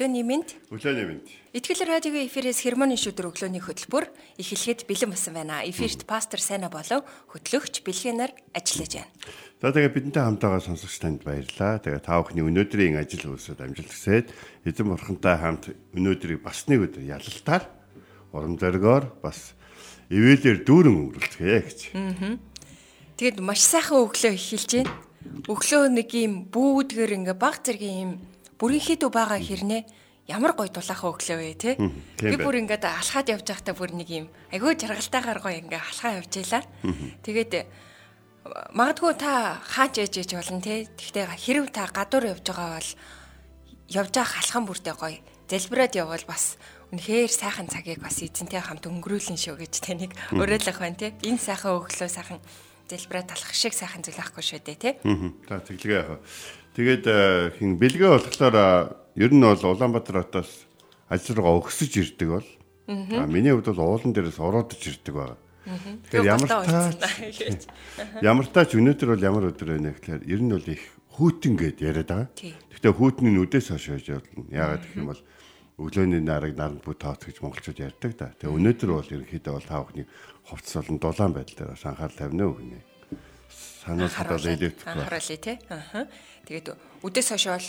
Өглөөний мэнд. Өглөөний мэнд. Итгэл радиогийн эфирээс хермоны шүдэр өглөөний хөтөлбөр эхлэхэд бэлэн болсон байна. Эфирт пастор Сайна болов хөтлөгч бэлгэнаар ажиллаж байна. За тэгээ бидэнтэй хамтаагаа сонсогч танд баярлалаа. Тэгээ та бүхний өнөөдрийн ажил үйлсэд амжилт хүсээд эзэн бурхантай хамт өнөөдрийг бас нэг өдөр ялалтаар урам зоригоор бас ивэлэр дүүрэн өнгөрүүлцгээе гэж. Аа. Тэгэд маш сайхан өглөө эхэлж байна. Өглөө нэг юм бүүдгэр ингээ баг зэргийн юм бүрийнхээ дүү байгаа хэрнээ ямар гоё дулаахан өглөө вэ те би бүр ингээд алхаад явж байхдаа бүр нэг юм айгүй жаргалтайгаар гоё ингээ алхаа явж байлаа тэгээд магадгүй та хаач ээж ээж болно те тэгтээ хэрв та гадуур явж байгаа бол явж байгаа халхан бүртээ гоё залбираад явбал бас үнэхээр сайхан цагийг бас эзэнтэй хамт өнгөрүүлэн шүү гэж таныг уриалгах байна те энэ сайхан өглөө сайхан залбираад талах шиг сайхан зүйл ахгүй шүү дээ те за тэглэгээ яах Тэгээд э, хин бэлгээ болохоор ер нь бол Улаанбаатар хотоос ажил руугаа өгсөж ирдэг бол. Аа миний хувьд бол уулан дээрээс ороод ирдэг байгаа. Тэгэхээр ямар таа ямар таач өнөөдөр бол ямар өдөр байна гэхээр ер нь бол их хүүтэн гэд яриад байгаа. Гэхдээ хүүтний нүдээс хойш байж болно. Яагаад гэх юм бол өглөөний нарыг наранд бүт тооц гэж монголчууд ярьдаг да. Тэгээ өнөөдөр бол ерөнхийдөө бол та бүхний хувцс болон дулаан байдлаар анхаарал тавина уу гинэ санаас хадаад электр анхааруулъя тий. Аа. Тэгээд үдээс хойш бол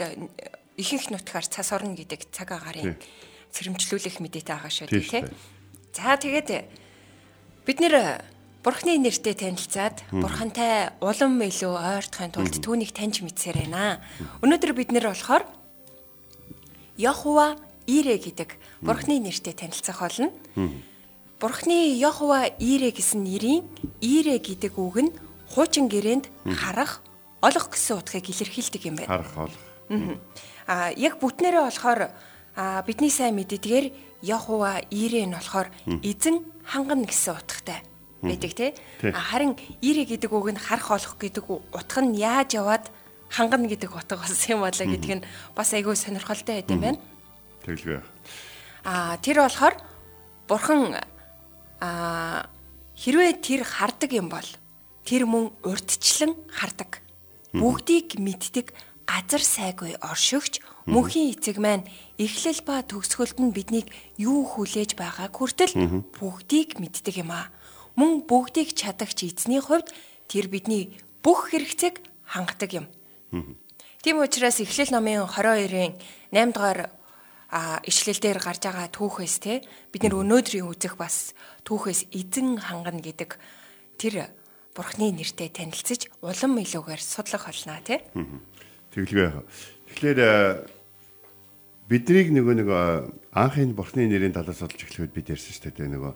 ихэнх нутгаар цас орно гэдэг цаг агарын сэрэмжлүүлэх мэдээтэй байгаа шүү дээ тий. За тэгээд бид нэр Бурхны нэртэй танилцаад Бурхантай улам илүү ойртохын тулд түүнийг таньж мэдсээр байна. Өнөөдөр бид нэр болохоор Яхува Ире гэдэг Бурхны нэртэй танилцах болно. Бурхны Яхува Ире гэсэн нэрийн Ире гэдэг үг нь хуучин гэрээнд харах, олох гэсэн утгыг илэрхийлдэг юм байна. Харах, олох. Аа яг бүтнээрээ болохоор бидний сайн мэдээдгээр Яхува Ирэ нь болохоор эзэн хангана гэсэн утгатай байдаг тий. Харин Ирэ гэдэг үг нь харах олох гэдэг утга нь яаж яваад хангана гэдэг утга болсон юм болоо гэдг нь бас айгүй сонирхолтой байт юм байна. Тэглэв. Аа тэр болохоор бурхан аа хэрвээ тэр хардаг юм бол тэр мөн урдчлан хардаг. Бүгдийг мэддэг газар сайгүй оршигч мөнхийн эцэг маань эхлэл ба төгсгөлд нь биднийг юу хүлээж байгааг хүртэл бүгдийг мэддэг юм аа. Мөн бүгдийг чадагч эзний хувьд тэр бидний бүх хэрэгцээг хангадаг юм. Тийм учраас эхлэл номын 22-ын 8 дугаар а ишлэл дээр гарч байгаа түүхээс те бид нар өнөөдрийн үзэх бас түүхээс эзэн хангана гэдэг тэр бурхны нэртэй танилцж улам илүүгээр судлах болно тий. Тэглэгээ. Тэгэхээр э, биднийг нөгөө нэг анхын бурхны нэрийн талаас судалж эхлэхэд бид ярьсан шүү дээ нөгөө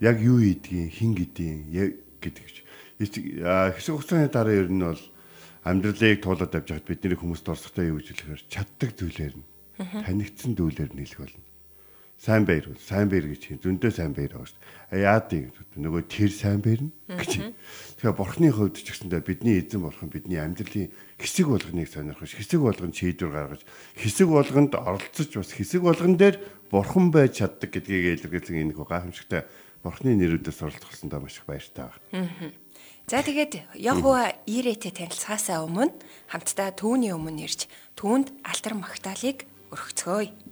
яг юу ийдгийг хин гэдгийг гэдэг ч хэсэг хугацааны дараа ер нь бол амьдралыг туулаад авч хаад бидний хүмүүст орсохтой юу гэж хэлэхээр чаддаг зүйлээр нь танигдсан зүйлээр нь хэлэх болно сайн баяр бол сайн баяр гэж хин зөндөө сайн баяр байгаа шүү дээ. Яадыг нөгөө тэр сайн баяр нь гэж. Тэгэхээр бурхны хувьд ч гэсэндээ бидний эзэн бурхан бидний амьдралын хэсэг болгоныг сонирхож хэсэг болгонд шийдвэр гаргаж хэсэг болгонд оролцож бас хэсэг болгон дээр бурхан байж чаддаг гэдгийг илэрхийлсэн энэ гайхамшигтай бурхны нэрүүдээс оролцохсондоо маш их баяртай байна. За тэгээд Яхва Ирэтэй танилцахаасаа өмнө хамтдаа түүний өмнө ирж түүнд алтар магтаалыг өргөцгөөе.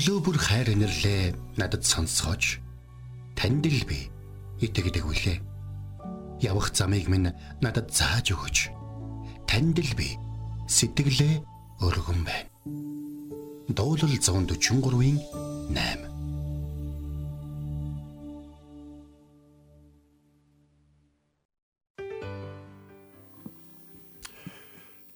Өглөө бүр хайр инэрлээ надад сонсгооч. Танд л би итгэдэг үлээ. Явах замыг минь надад зааж өгөөч. Танд л би сэтгэлээ өргөн байна. Дуулал 143-ийн 8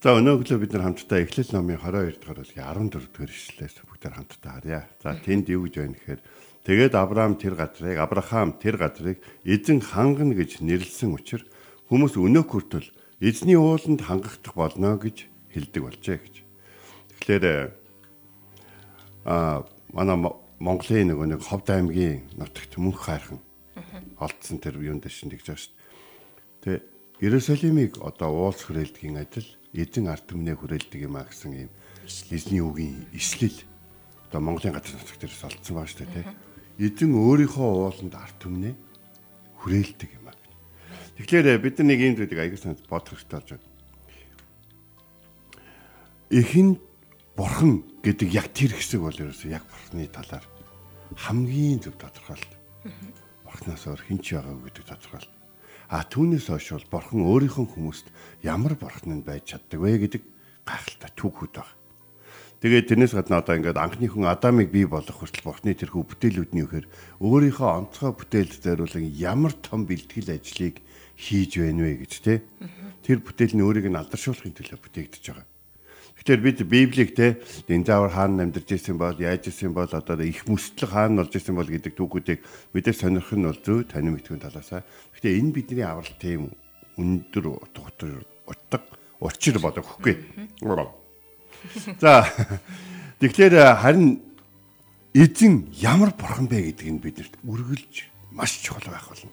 За өнөөглөө бид нар хамтдаа Эхлэл номын 22 дугаар бүлгийн 14 дугаар ишлэлээс бүгд хамтдаа харъя. За тэнд юу гэж байна гэхээр тэгээд Авраам тэр газрыг Авраам тэр газрыг эзэн хангана гэж нэрлсэн учраас хүмүүс өнөөх хүртэл эзний ууланд хангагдах болно гэж хэлдэг болжээ гэж. Тэгэхээр а манай Монголын нөгөө нэг Ховд аймгийн нутагт мөнх хайрхан олдсон тэр юунд шин тэгж байгаа шүү дээ. Тэ Иерусалимыг одоо уулс хүрээлдгийн адил эзэн ард түмнээ хүрээлдэг юм а гэсэн юм эзний үгийн ислэл одоо Монголын газар нутагт дээрс олдсон байгаа шүү дээ. Эзэн өөрийнхөө ууланд ард түмнээ хүрээлдэг юм а. Тэгэхээр бид нар нэг юм зүйлийг аягүй санаад бодох хэрэгтэй болж байна. Эхэнд бурхан гэдэг яг тэр хэсэг бол ерөөсөө яг бурханы талаар хамгийн зөв тодорхойлт. Бурханаас өөр хэн ч байгаагүй гэдэг тодорхойлт. А түүнээс хойш бол бурхан өөрийнхөө хүмүүст ямар бурхан нь байж чаддаг вэ гэдэг гайхалтай түүхүүд байна. Тэгээд тэрнээс гадна одоо ингээд анхны хүн Адамыг бий болгох хүртэл бурхны тэрхүү бүтээлүүдний үхээр өөрийнхөө онцгой бүтээл зориулан ямар том бэлтгэл ажлыг хийж байна вэ гэж те. Тэр бүтээл нь өөрийг нь алдаршуулахын төлөө бүтээгдэж байгаа. Тэгэхээр бид Библийг те динзавар хаана амьдарч ирсэн бол яаж ирсэн бол одоо их мөстлөг хаана болж ирсэн бол гэдэг түүхүүдийг мэдээ сонирх нь бол зөв танин мэдхүйн талаасаа. Гэхдээ энэ бидний аврал тийм өндөр утга утга учир бодогхгүй. За тэгэхээр харин эзэн ямар бурхан бэ гэдгийг нь бидэрт үргэлж маш чухал байх болно.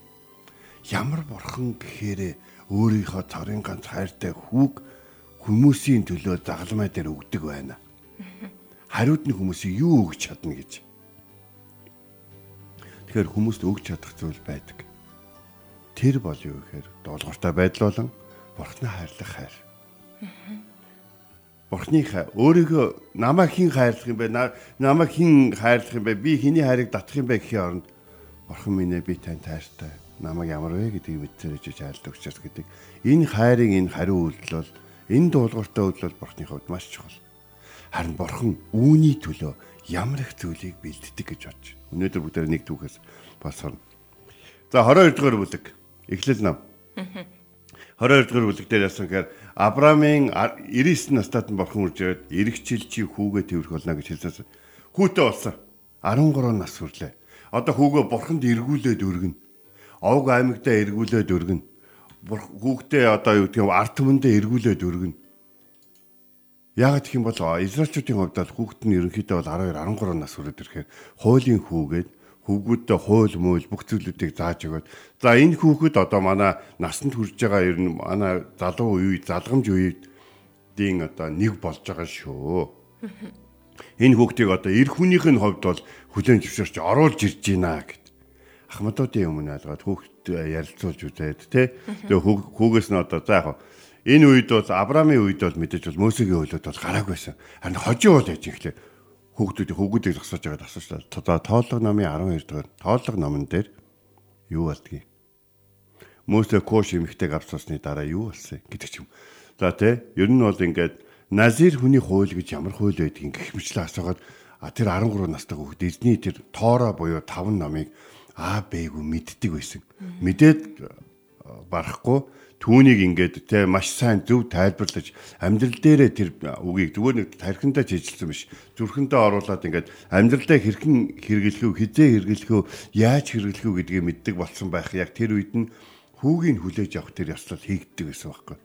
Ямар бурхан гэхээр өөрийнхөө цорын ганц хайртай хүүг хүмүүсийн төлөө загалмай дээр өгдөг байна. Хариуд нь хүмүүсийг юу өгч чадна гэж. Тэгэхээр хүмүүст өгч чадах зүйл байдаг. Тэр бол юу гэхээр дуулууртай байдал болон бурхны хайрлах хайр. Бурхны хайр өөрийгөө намайг хэн хайрлах юм бэ? Намайг хэн хайрлах юм бэ? Би хэний хайрыг татах юм бэ гэхийн оронд бурхан минь ээ би тань таартай. Намайг ямар вэ гэдгийг мэдсэрэж айлдаг учраас гэдэг. Энэ хайрын энэ хариу үйлдэл бол энэ дуулууртай үйлдэл бол бурхны хувьд маш чухал. Харин бурхан үүний төлөө ямар их зүйлийг бэлддэг гэж бодож. Өнөөдөр бүгд нэг түүхээс босгоно. За 22 дугаар бүлэг. Эхлэл нам. 22 дугаар бүлэг дээр яасан гэхээр Авраамийн 99 настайд нь бурхан үрж ирээд эргчил чи хүүгээ тэрх болно гэж хэлсэн. Хүүтэй болсон. 13 нас хүрлээ. Одоо хүүгээ бурханд эргүүлээд өргөнө. Овг аймагтаа эргүүлээд өргөнө. Хүүхдээ одоо юу гэх юм арт түмэндээ эргүүлээд өргөнө. Яг гэх юм бол Израильчүүдийн хувьд бол хүүхэд нь ерөнхийдөө бол 12 13 нас хүрээд ирэхээр хуулийн хүүгээд хүүгүүдтэй хууль мөөл бүх зүйлүүдийг зааж өгöd. За энэ хүүхэд одоо манай насанд хүрж байгаа ер нь манай залуу үе залгамж үеийн одоо нэг болж байгаа шүү. Энэ хүүхдийг одоо эр хүнийх нь хувьд бол хүлэн зөвшөөрч оруулж ирж байна гэд. Ахмадуудын өмнө алгаад хүүхд ярилцуулж үзээд тэ. Тэгээ хүүгээс нь одоо за яг энэ үед бол Авраамийн үед бол мэдээж бол Мөсегийн үйлүүд бол гараагүйсэн. Харин хожим бол яж ихлээр хүүхдүүдийн хүүгүүдийг зогсоож байгаа асуучлаа. Одоо тооллого номын 12 дугаар тооллого номон дээр юу болдгийг. Мөсө Кош эмэгтэйг авч суусны дараа юу болсон гэдэг ч юм. За тий ер нь бол ингээд Назир хүний хууль гэж ямар хууль байдгийг гэх мэтлээ асуугаад а тэр 13 настай хүүхэд эзний тэр тоороо буюу 5 номыг аа бэйгүү мэддэг байсан. Мэдээд барахгүй түүнийг ингээд те маш сайн зөв тайлбарлаж амьдрал дээрээ тэр үгийг зүгээр нэг тархиндаа чижилсэн биш зүрхэндээ оруулаад ингээд амьдралдаа хэрхэн хэрэглэх үү хизээ хэрэглэх үү яаж хэрэглэх үү гэдгийг мэддэг болсон байх яг тэр үед нь хүүгийн хүлээж авах тэр ёслол хийгддэг гэсэн байхгүй.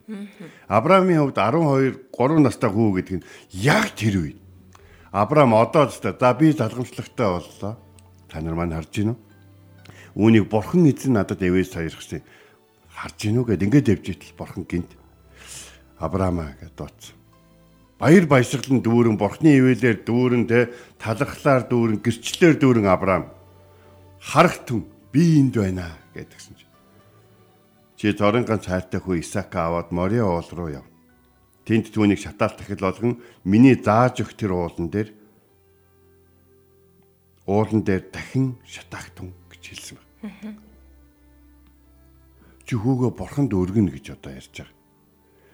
Авраамийн хувьд 12 3 настай хүү гэдэг нь яг тэр үед. Авраам одоо ч за би залгамжлагтай боллоо. Та нар маань харж байна уу? Үүнийг бурхан эзэн надад эвээс саярхсан харж гинүү гэд ингээд явж итэл бурхан гинт Авраамаа гэд дууц. Баяр баясгалан дүүрэн бурхны ивэлээр дүүрэн тэ талархлаар дүүрэн гэрчлэлээр дүүрэн Авраам харахтун би энд байна гэдгсэн чи. Чи торын ганц хайртай хүү Исака аваад Мориа уул руу яв. Тэнд түүнийг шатаал тахил болгон миний зааж өгөх тэр уулан дээр уулан дээр дахин шатаагтун гэж хэлсэн чи хүүгээ бурханд өргөнө гэж одоо ярьж байгаа.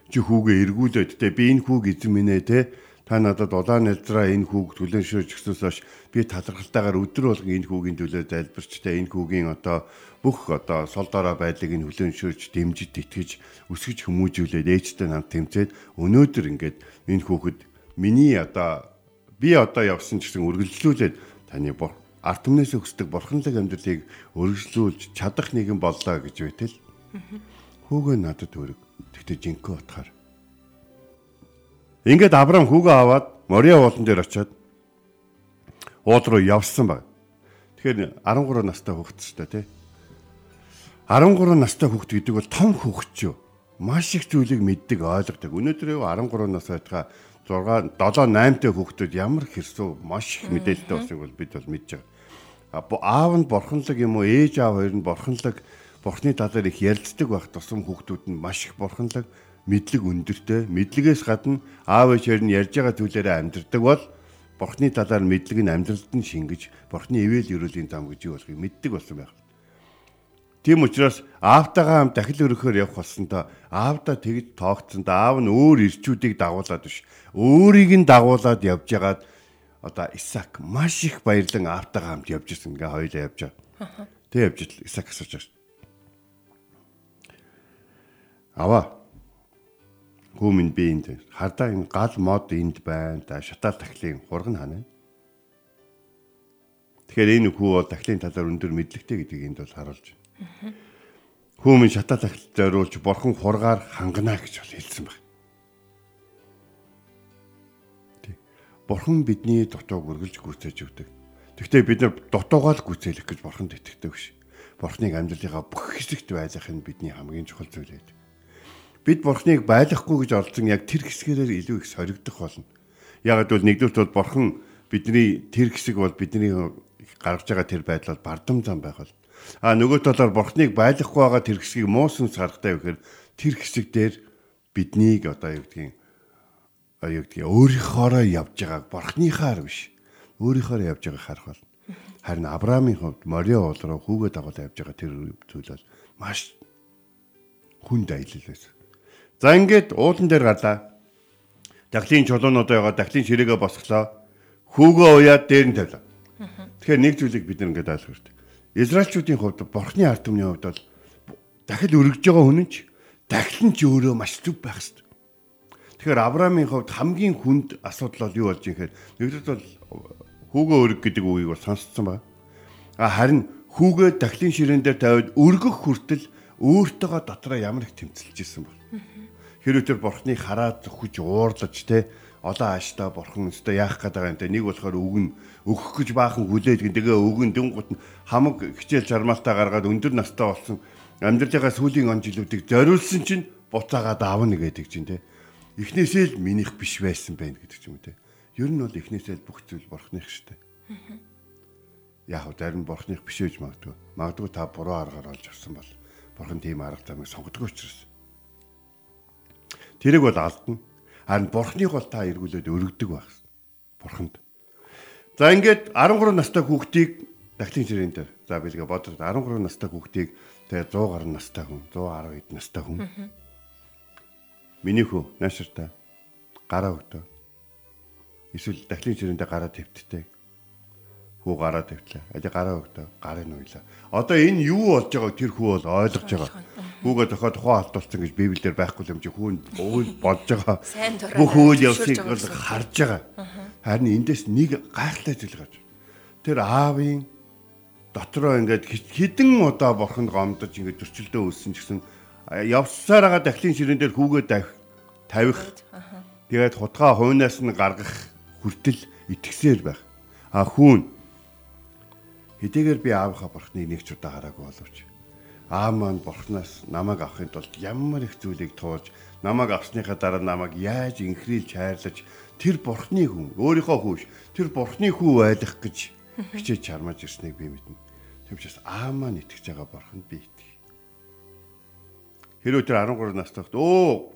Чи хүүгээ эргүүлээд те би энэ хүүг эзэн минь ээ те та надад улаан нэлзраа энэ хүүг түлэн шөөж өгснөөс хойш би талархалтайгаар өдөр болгон энэ хүүгийн төлөө залбирч те энэ хүүгийн одоо бүх одоо сол дорой байдлыг энэ хүлэн шөөж дэмжиж итгэж өсгөж хүмүүжүүлээд ээжтэй намд тэмцээд өнөөдөр ингээд энэ хүүхэд миний одоо би одоо явсан гэсэн үргэлжлүүлээд таны арт түмнээс өсдөг бурханлаг амьдралыг өргөжлүүлж чадах нэгэн боллоо гэж байтал Хүүгээ надад өрг. Тэгтээ жинхэнэ утгаар. Ингээд Авраам хүүгээ аваад Мориа уулан дээр очиод уул руу явсан баг. Тэгэхээр 13 настай хүүхэд ч та тий. 13 настай хүүхэд гэдэг бол том хүүхэд ч юу. Маш их зүйлийг мэддэг, ойлгодог. Өнөөдөр 13 нас байтгаа 6 7 8 тай хүүхдүүд ямар хэрсүү маш их мэдээлэлтэй болсыг бол бид бол мэдж байгаа. Аав нь бурханлаг юм уу, ээж аав хоёр нь бурханлаг Бурхны талаар их ярилцдаг байх тусам хүүхдүүд нь маш их бурханлаг мэдлэг өндөртэй мэдлэгээс гадна аав ээжээр нь ярьж байгаа зүйлээрээ амьдрдаг бол Бурхны талаар мэдлэг нь амьдралд нь шингэж Бурхны ивэл өрөөлийн зам гэж юу болохыг мэддэг болсон байх. Тийм учраас аавтайгаа хамт дахил өрөхөөр явах болсондоо аавдаа тэгж тоогцсондоо аав нь өөр ирчүүдийг дагуулад биш өөрийг нь дагуулад явж ягаад одоо Исаак маш их баярлан аавтайгаа хамт явж ирсэн ингээ хоёлаа явж байгаа. Тэг явж ил Исаак асууж байгаа аваа. Хүмүүн би энд хардаа энэ гал мод энд байна. Да шатаал тахлын хурган хана. Тэгэхээр энэ хүү бол тахлын талаар өндөр мэдлэгтэй гэдгийг энд бол харуулж байна. Хүмүүн шатаал тахлд зориулж борхон хургаар хангана гэж бол хэлсэн байна. Бурхан бидний дутууг үргэлж гүйцээж өгдөг. Гэхдээ бид нар дутуугаа л гүйцээлэх гэж бурханд итгэдэг биш. Бурханыг амьдралынхаа бүх хэсэгт байлгах нь бидний хамгийн чухал зүйл байдаг бид бурхныг байлгахгүй гэж оролцсон яг тэр хэсгээрээ илүү их соригдох болно. Яг бол нэгдүгürt бол бурхан бидний тэр хэсэг бол бидний гаргаж байгаа тэр байдал бол бардам зам байх бол. А нөгөө талаар бурхныг байлгахгүй байгаа тэр хэсгийг муусан саргатай гэхээр тэр хэсэг дээр биднийг одоо юу гэдгийг юу гэдгийг өөрийнхоороо явж байгааг бурхныхаар биш өөрийнхоороо явж байгааг харах бол. Харин Авраамийн хувьд Морио уул руу хүүгээ дагуулж явж байгаа тэр зүйл бол маш хүнд аялал байсан. За ингээд уулан дээр гарлаа. Дахлын чулуунуудаа яваад дахлын ширээгээ босглоо. Хүүгөө уяад дээр нь тавилаа. Тэгэхээр нэг зүйлийг бид нэг ингээд ойлгох хэрэгтэй. Израильчүүдийн хувьд бурхны ард түмний хувьд бол дахил өргөж байгаа хүн нь ч дахил нь ч өөрөө маш зүв байх хэрэгтэй. Тэгэхээр Авраамийн хувьд хамгийн хүнд асуудал бол юу болж юм гэхээр нэгдүгээр бол хүүгөө өрг гэдэг үгийг бол сонсцсон байна. А харин хүүгээ дахлын ширээн дээр тавиад өргөх хүртэл өөртөөгөө дотроо ямар их тэмцэлж исэн бол. Хэрвээ тэр бурхныг хараад хүч уурлаж те олон ааштай бурхан өстой яах гээд байгаа юм те нэг болохоор өгн өгөх гэж баахан хүлээд тэгээ өгн дүнгут хамаг хичээл чармаалтаа гаргаад өндөр настай болсон. Амьдралынхаа сүүлийн он жилүүдийг зориулсан чинь буцаагаад аавна гэдэг чинь те эхнээсээ л минийх биш байсан байх гэдэг ч юм уу те ер нь бол эхнээсээ л бүх зүйл бурхных штэ яг зарим бурхных биш гэж магадгүй магадгүй та буруу аргаар олж авсан бол бурхан тийм арга замыг сонгодог учраас Тэрэг бол алдна. Харин бурхныг бол та эргүүлээд өргөдөг байх. Бурханд. За ингээд 13 настай хүүхдийг дахлын ширээн дээр за билгээ бодож 13 настай хүүхдийг Тэгээ 100 гаруй настай хүн, 110 хэд настай хүн. Миний хүү нааширтай гараа өгдөө. Эсвэл дахлын ширээндээ гараа твттэй. Хүү гараа твтлээ. Ади гараа өгдөө. Гарыг нуйлаа. Одоо энэ юу болж байгааг тэр хүү бол ойлгож байгаа. Хүүгээ тохоо тухайн алдуулсан гэж Библиэр байхгүй юм чи хүүн уул болж байгаа. Бүх үйл явцыг бол харж байгаа. Харин эндээс нэг гайхалтай зүйл гарч. Тэр аавын дотроо ингээд хідэн удаа бурханд гомдож ингээд зөрчилдөө үүссэн гэсэн явсаар байгаа дахлын ширээн дээр хүүгээ тавих тэгээд хутгаа хуйнаас нь гаргах хүртэл итгэсээр байх. А хүүн хэдийгээр би аавынхаа бурхныг нэг ч удаа хараагүй боловч аав маань бурхнаас намайг авахын тулд ямар их зүйлийг туулж намайг авсныхаа дараа намайг яаж инхрийлж хайрлаж тэр бурхны хүн өөрийнхөө хүүш тэр бурхны хүү байх гэж хичээж чармаж ирснийг би мэднэ. Тэм учраас аав маань итгэж байгаа бурханд би Хэрвээ тэр 13 настай хот өө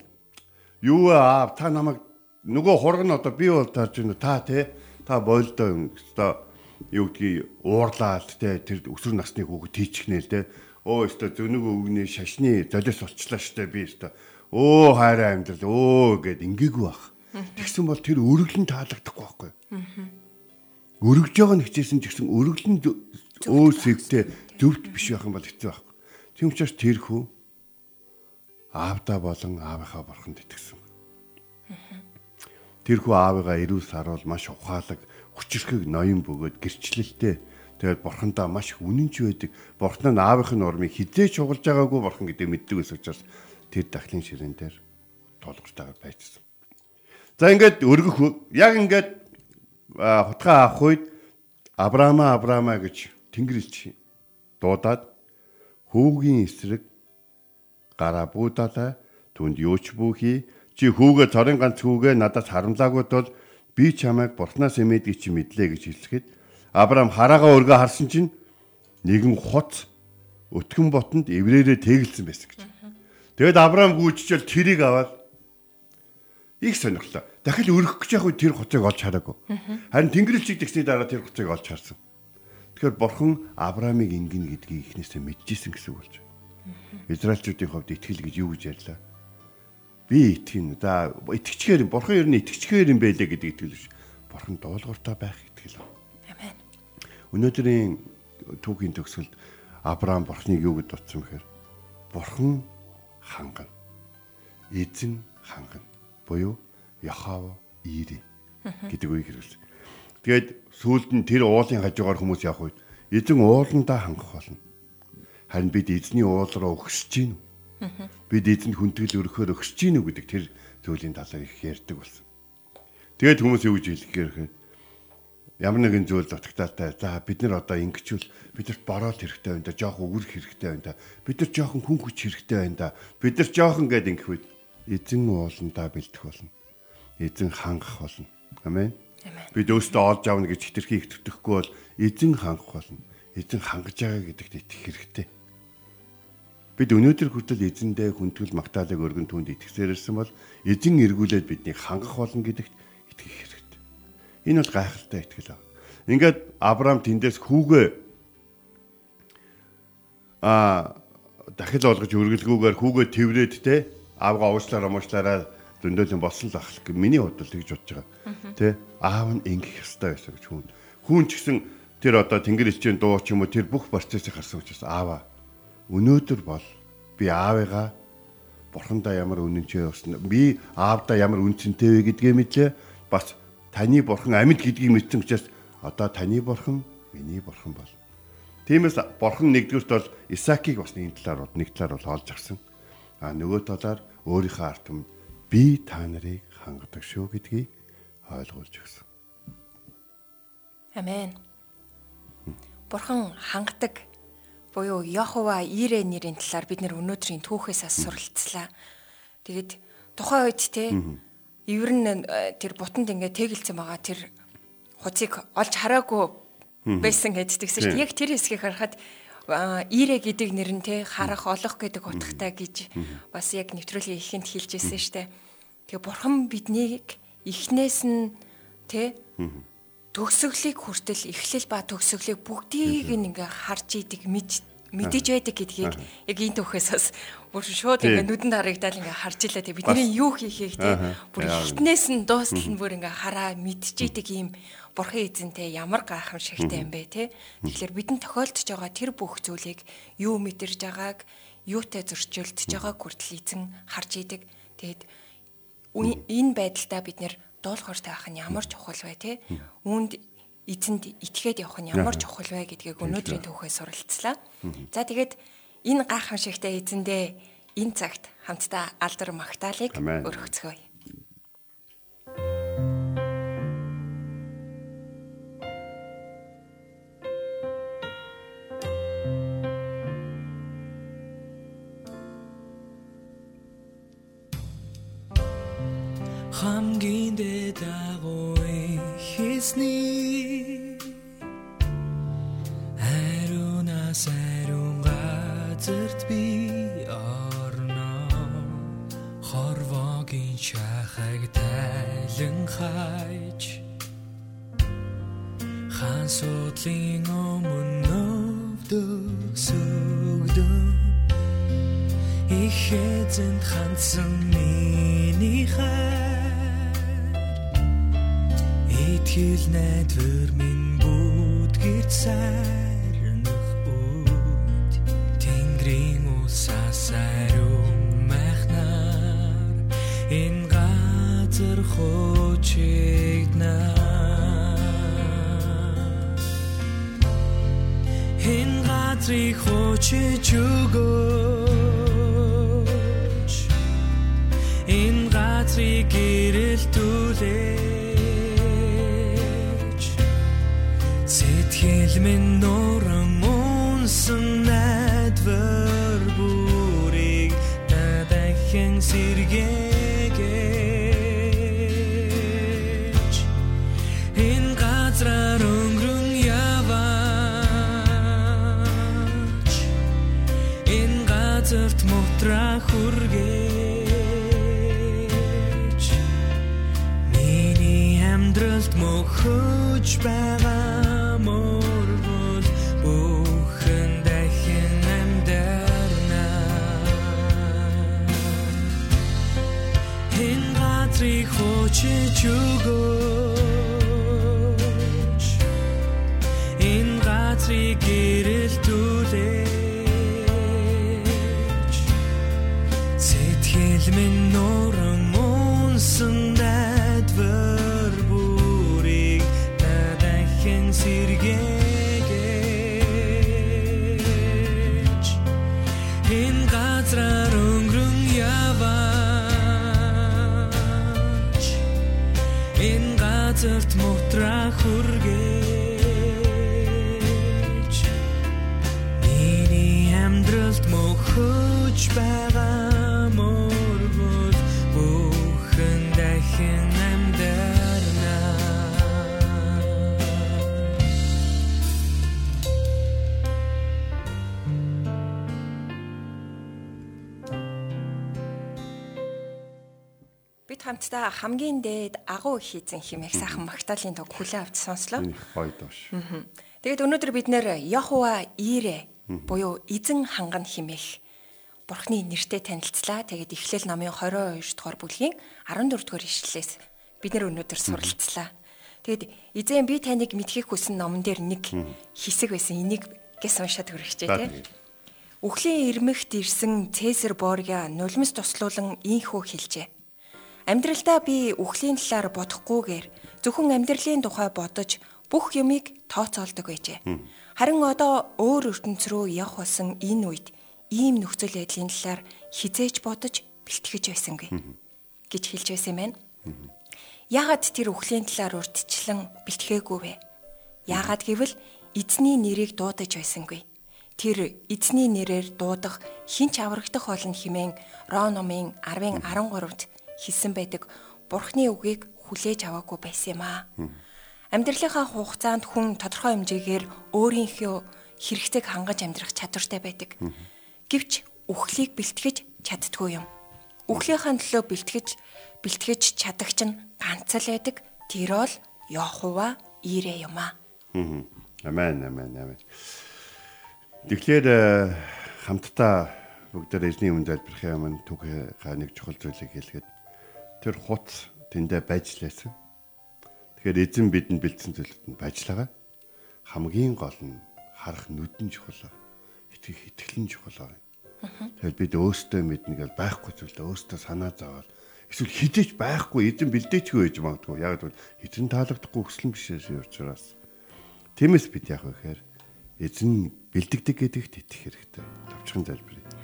юу аав та намайг нөгөө хург нь одоо би бол тааж байна та те та бойлдоо юм одоо юу гэдгийг уурлаад те тэр өсвөр насны хүүхэд тийчихнэ л те. Өө өстө зөнөг өвгний шашны золиос болчлаа штэ би өстө өө хайраа амьдрал өө гэд ингээгүй бах тэгсэн бол тэр өргөлн таалагдахгүй байхгүй. Өргөж байгаа нь хичээсэн ч гэсэн өргөлн өө сэвтэй зөвхт биш байх юм бол хэцүү байхгүй. Тийм учраас тэр хүү аавда болон аавынхаа бурханд итгэсэн Тэрхүү аавыгаа эрүүл саруул маш ухаалаг, хүчрхэг ноён бөгөөд гэрчлэлтэй. Тэгээд бурхандаа маш их үнэнч байдаг. Бурхан нь аавынхын нормыг хизээч хугалж байгаагүй бурхан гэдэг мэддэг ус учраас тэр дахлын ширээн дээр тулгартайгаар байжсан. За ингээд өргөх яг ингээд хутгаа авах үед Авраама Авраама гэж Тэнгэрлэгч дуудаад хүүгийн эсрэг гараа буудалаа түнд юуч бүхий чи хүүгээ цорын ганц хүүгээ надаас харамлаагүй тул би чамайг бурхнаас эмээдэг чи мэдлээ гэж хэлсэхэд Авраам хараагаа өргөө харсан чинь нэгэн хоц өтгөн ботонд эврээрээ тэгэлсэн байсан гэж. Тэгэд Авраам гүйчжэл тэрийг аваад их сонирхлоо. Дахил өргөх гэж яхав тэр хуцыг олж хараагүй. Харин Тэнгэрлэгчийг тэгсний дараа тэр хуцыг олж харсан. Тэгэхээр бурхан Авраамыг ингэнэ гэдгийг эхнээсээ мэдчихсэн гэсэн үг болж байна. Израильчүүдийн хувьд итгэл гэж юу гэж ярьлаа? Би итгэн. За итгэцгээр юм. Бурхан ер нь итгэцгээр юм байлээ гэдэг итгэл биш. Бурхан дуулууртай байх итгэл. Амен. Өнөөдрийн түүхийн төгсгөлд Авраам бурхныг юу гэж дутсан бэхээр бурхан хангана. Эзэн хангана. Буюу Яхава Ири гэдэг үгийг хэрэглэсэн. Тэгээд сүүлд нь тэр уулын хажуугаар хүмүүс явах үед эзэн ууландаа хангах болно. Харин бид эзний уул руу өгсөж гин. Бид эзэнд хүндэтгэл өргөхөөр өгсөж гин үү гэдэг тэр зүйлийн талаар их ярьдаг болсон. Тэгээд хүмүүс юу гэж хэлэхээр ямар нэгэн зүйл дутагтаатай. За бид нар одоо ингэчүүл бидэрт бороод хэрэгтэй байна да, жоох өвөрх хэрэгтэй байна да. Бид нар жоохон хүн хүч хэрэгтэй байна да. Бид нар жоохон гээд ингэх үед эзэн ууландаа бэлдэх болно. Эзэн хангах болно. Амен. Бид өөрсдөө олж авна гэж хитрхи их төтөхгүй бол эзэн хангах болно. Эзэн хангаж байгаа гэдэгт итгэх хэрэгтэй. Бид өнөөдөр хүртэл эзэндээ хүндгэл магтаалыг өргөн түнд итгэсээр ирсэн бол эзэн эргүүлээд биднийг хангах болно гэдэгт итгэх хэрэгтэй. Энэ бол гайхалтай итгэл аа. Ингээд Авраам тэндээс хүүгээ а дахил олгож өргөлгүүгээр хүүгээ тэврээд те аавгаа уучлаараа муучлаараа зөндөөлийн болсон л ах. Миний бодлол тэгж бодож байгаа. Тэ аав нь ингэх ёстой байсан гэж хүн. Хүн ч гэсэн тэр одоо тэнгэр элчийн дуу ч юм уу тэр бүх процессыг харсан учраас ааваа өнөөдөр бол би аавыгаа бурхандаа ямар үнэнчээ явсан би аавдаа ямар үнцэнтэй вэ гэдгээ мэдлээ. Бас таны бурхан амьд гэдгийг мэдсэн учраас одоо таны бурхан миний бурхан бол. Тиймээс бурхан нэгдүгürt бол Исаакийг бас нэг талаар бол нэг талаар бол олж авсан. А нөгөө талаар өөрийнхөө ард түмэнд би та нарыг хангадаг шүү гэдгийг ойлгуулж өгсөн. Амен. Бурхан хангадаг буюу Яхова Ирэ нэрийн талаар бид нэр өнөөдрийн түүхээс ас суралцлаа. Тэгэд тухайн үед те ивэр нь э, тэр бутанд ингээ тэгэлцэн байгаа тэр хуцыг олж хараагүй байсан гэдэгсэн шүү дээ. Яг тэр хэсгийг харахад а, Ирэ гэдэг нэр нь те харах олох гэдэг утгатай гэж бас яг нэвтрүүлгийн ихэнд хэлж ирсэн шүү дээ. Тэгээ бурхан биднийг эхнээс нь те төгсгөлийг хүртэл эхлэл ба төгсгөлийг бүгдийг ингээ харж идэг мэдж мэдэж байдаг гэдгийг яг энэ төвхөөс бас бүр шууд ингээ нүдэнд харагдаад ингээ харж илаа те бидний юу хийхийг те бүр хитнээс нь дуустал нь бүр ингээ хараа мэдчихийдэг ийм бурхан эзэнтэй ямар гайхамшигтай юм бэ те тэгэхээр бидэнд тохиолдож байгаа тэр бүх зүйлийг юу мэдэрж байгааг юутай зөрчилдөж байгааг хүртэл эзэн харж идэг. Тэгэд энэ байдалдаа бид нэр дуулууртай байх нь ямар чухал вэ те? Үүнд эзэнд итгээд явах нь ямар чухал вэ гэдгийг өнөөдрийн түүхээс суралцлаа. За тэгээд энэ гайхамшигтай эзэндээ энэ цагт хамтдаа алдар магтаалык өргөцгөөе. хамгийн дэд агуй хийсний. Хариунаас хариун газарт би орно. Хорвогийн шахаг тайлан хайж. Хаан судлын өмнө өвдөгсөгдөн. Ихэзэн хандсан миний хайр Итгэл найдвар минь бүдгэрт сайрнах үд. Тэнгэрийн усаас ариун махнаар Энэ газар хучигнаа Энэ газрыг хуучиж өгөөч. Энэ газрыг гэрэлтүүлээч Сэтгэл минь газрыг хуучиж өгөөч хамтдаа хамгийн дээд агуу их эзэн химээх сайхан магтаалын тог хүлээ авч сонслоо. Гоё доош. Тэгээд өнөөдөр бид нэр Яхова Ире буюу эзэн ханган химээх Бурхны нэртэй танилцлаа. Тэгээд Эхлэл намын 22 дугаар бүлгийн 14 дугаар ишлэлээс бид нэр өнөөдөр суралцлаа. Тэгээд эзэн би таныг мэдхийг хүсэн номон дээр нэг хэсэг байсан. Энийг гэс уншаад хүрчихжээ За, тий. тэгээд. Үхлийн ирмэгт ирсэн Цэсар Борgia нулимс туслуулан ийхүү хэлжээ. Амьдралдаа би үхлийн талаар бодохгүйгээр зөвхөн амьдралын тухай бодож бүх юмыг тооцоолдог байжээ. Харин одоо өөр ертөнц рүү явах болсон энэ үед ийм нөхцөл байдлын талаар хизээж бодож бэлтгэж байсангүй гэж хэлж байсан юм байна. Яагаад тэр үхлийн талаар урьдчилан бэлтгээгүй вэ? Яагаад гэвэл эзний нэрийг дуудаж байсангүй. Тэр эзний нэрээр дуудах хинч аврагдах болно хэмээн Ром номын 10-ын 13-т хэлсэн байдаг Бурхны үгийг хүлээж аваагүй байсан юм аа. Амьдралынхаа хугацаанд хүн тодорхой хэмжээгээр өөрийнхөө хэрэгцээг хангаж амьдрах чадвартай байдаг. Гэвч үхлийг бэлтгэж чаддгүй юм. Үхлийнхаа төлөө бэлтгэж бэлтгэж чадагч нь ганц л байдаг. Тэр бол Йохова Ирэ юм аа. Амен, амен, амен. Тэгэхээр э, хамтдаа бүгдээр эзний өмнө залбирахын өмнө түүхийнхаа нэг чухал зүйлийг хэлгээд тэр хуц тэндээ байж лээсэн. Тэгэхээр эзэн бидэнд бэлдсэн зүйлүүд нь байжлага. Хамгийн гол нь харах нүдэн чухал. Итгэх итгэлэн чухал. Тэгэхээр бид өөстөө мэднэ гэж байхгүй зүйлээ өөстөө санаа зовоод эсвэл хідэж байхгүй эзэн бэлдээчгүй байж магадгүй. Яг л эзэн таалагдахгүй хүслэн бишээс учраас. Тиймээс бид яг гэхээр эзэн бэлдэгдэг гэдэгт итгэх хэрэгтэй. Товчхон залбирая.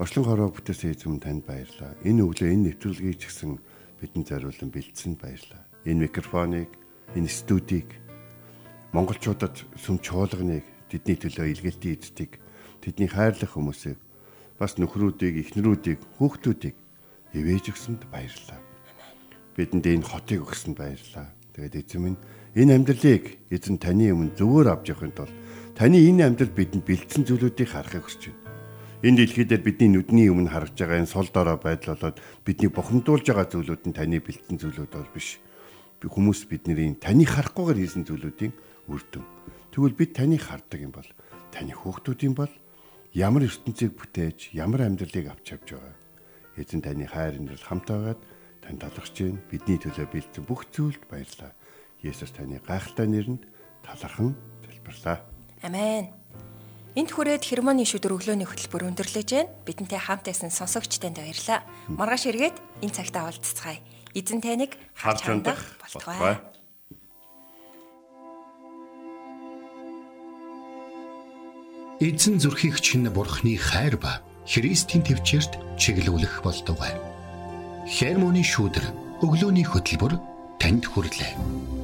Ошлон хороо бүтээсэн эзэм танд баярлалаа. Энэ өглөө энэ нэвтрүүлгийг ч гэсэн бидэнд зориулсан бэлдсэнд баярлалаа. Энэ микрофоныг, энэ студийг монголчуудад сүм чуулганыг тэдний төлөө илгээлтийн эздэг тэдний хайрлах хүмүүсийг бас нөхрүүдийг, эхнэрүүдийг, хүүхдүүдийг ивэж өгсөнд баярлалаа. Бидэнд энэ хотыг өгсөнд баярлалаа. Тэгээд эзэм минь энэ амьдралыг эзэн таны өмнө зөвөр авч явахын тулд таны энэ амьдрал бидэнд бэлдсэн зүйлүүдийг харахыг хүсэж байна. Энэ дэлхий дээр бидний нүдний өмнө харагдж байгаа энэ сул дорой байдал болоод бидний бухимдуулж байгаа зүйлүүд нь таны бэлтгэн зүйлүүд бол биш. Би хүмүүс бидний таны харахгүйгээр хийсэн зүйлүүдийн үр дүн. Тэгвэл бид таныг хардаг юм бол таны хүүхдүүдийн бол ямар ертөнцийг бүтээж, ямар амьдралыг авч явж байгаа. Эзэн таны хайр инрэл хамт байгаад тань талархж байна. Бидний төлөө бэлдсэн бүх зүйлд баярлалаа. Есүс таны гайхалтай нэрэнд талархан залбирлаа. Амен. Энт хүрээд хермоны шүдэр өглөөний хөтөлбөр өндөрлөж байна. Бидэнтэй хамт байсан сонсогчтанд баярлалаа. Маргааш эргээд энэ цагтаа уулзцгаая. Эзэн таныг харж хандах болтугай. Эзэн зүрхийг чинь бурхны хайр ба Христийн төвчөрт чиглүүлэх болтугай. Хермоны шүдэр өглөөний хөтөлбөр танд хүрэлээ.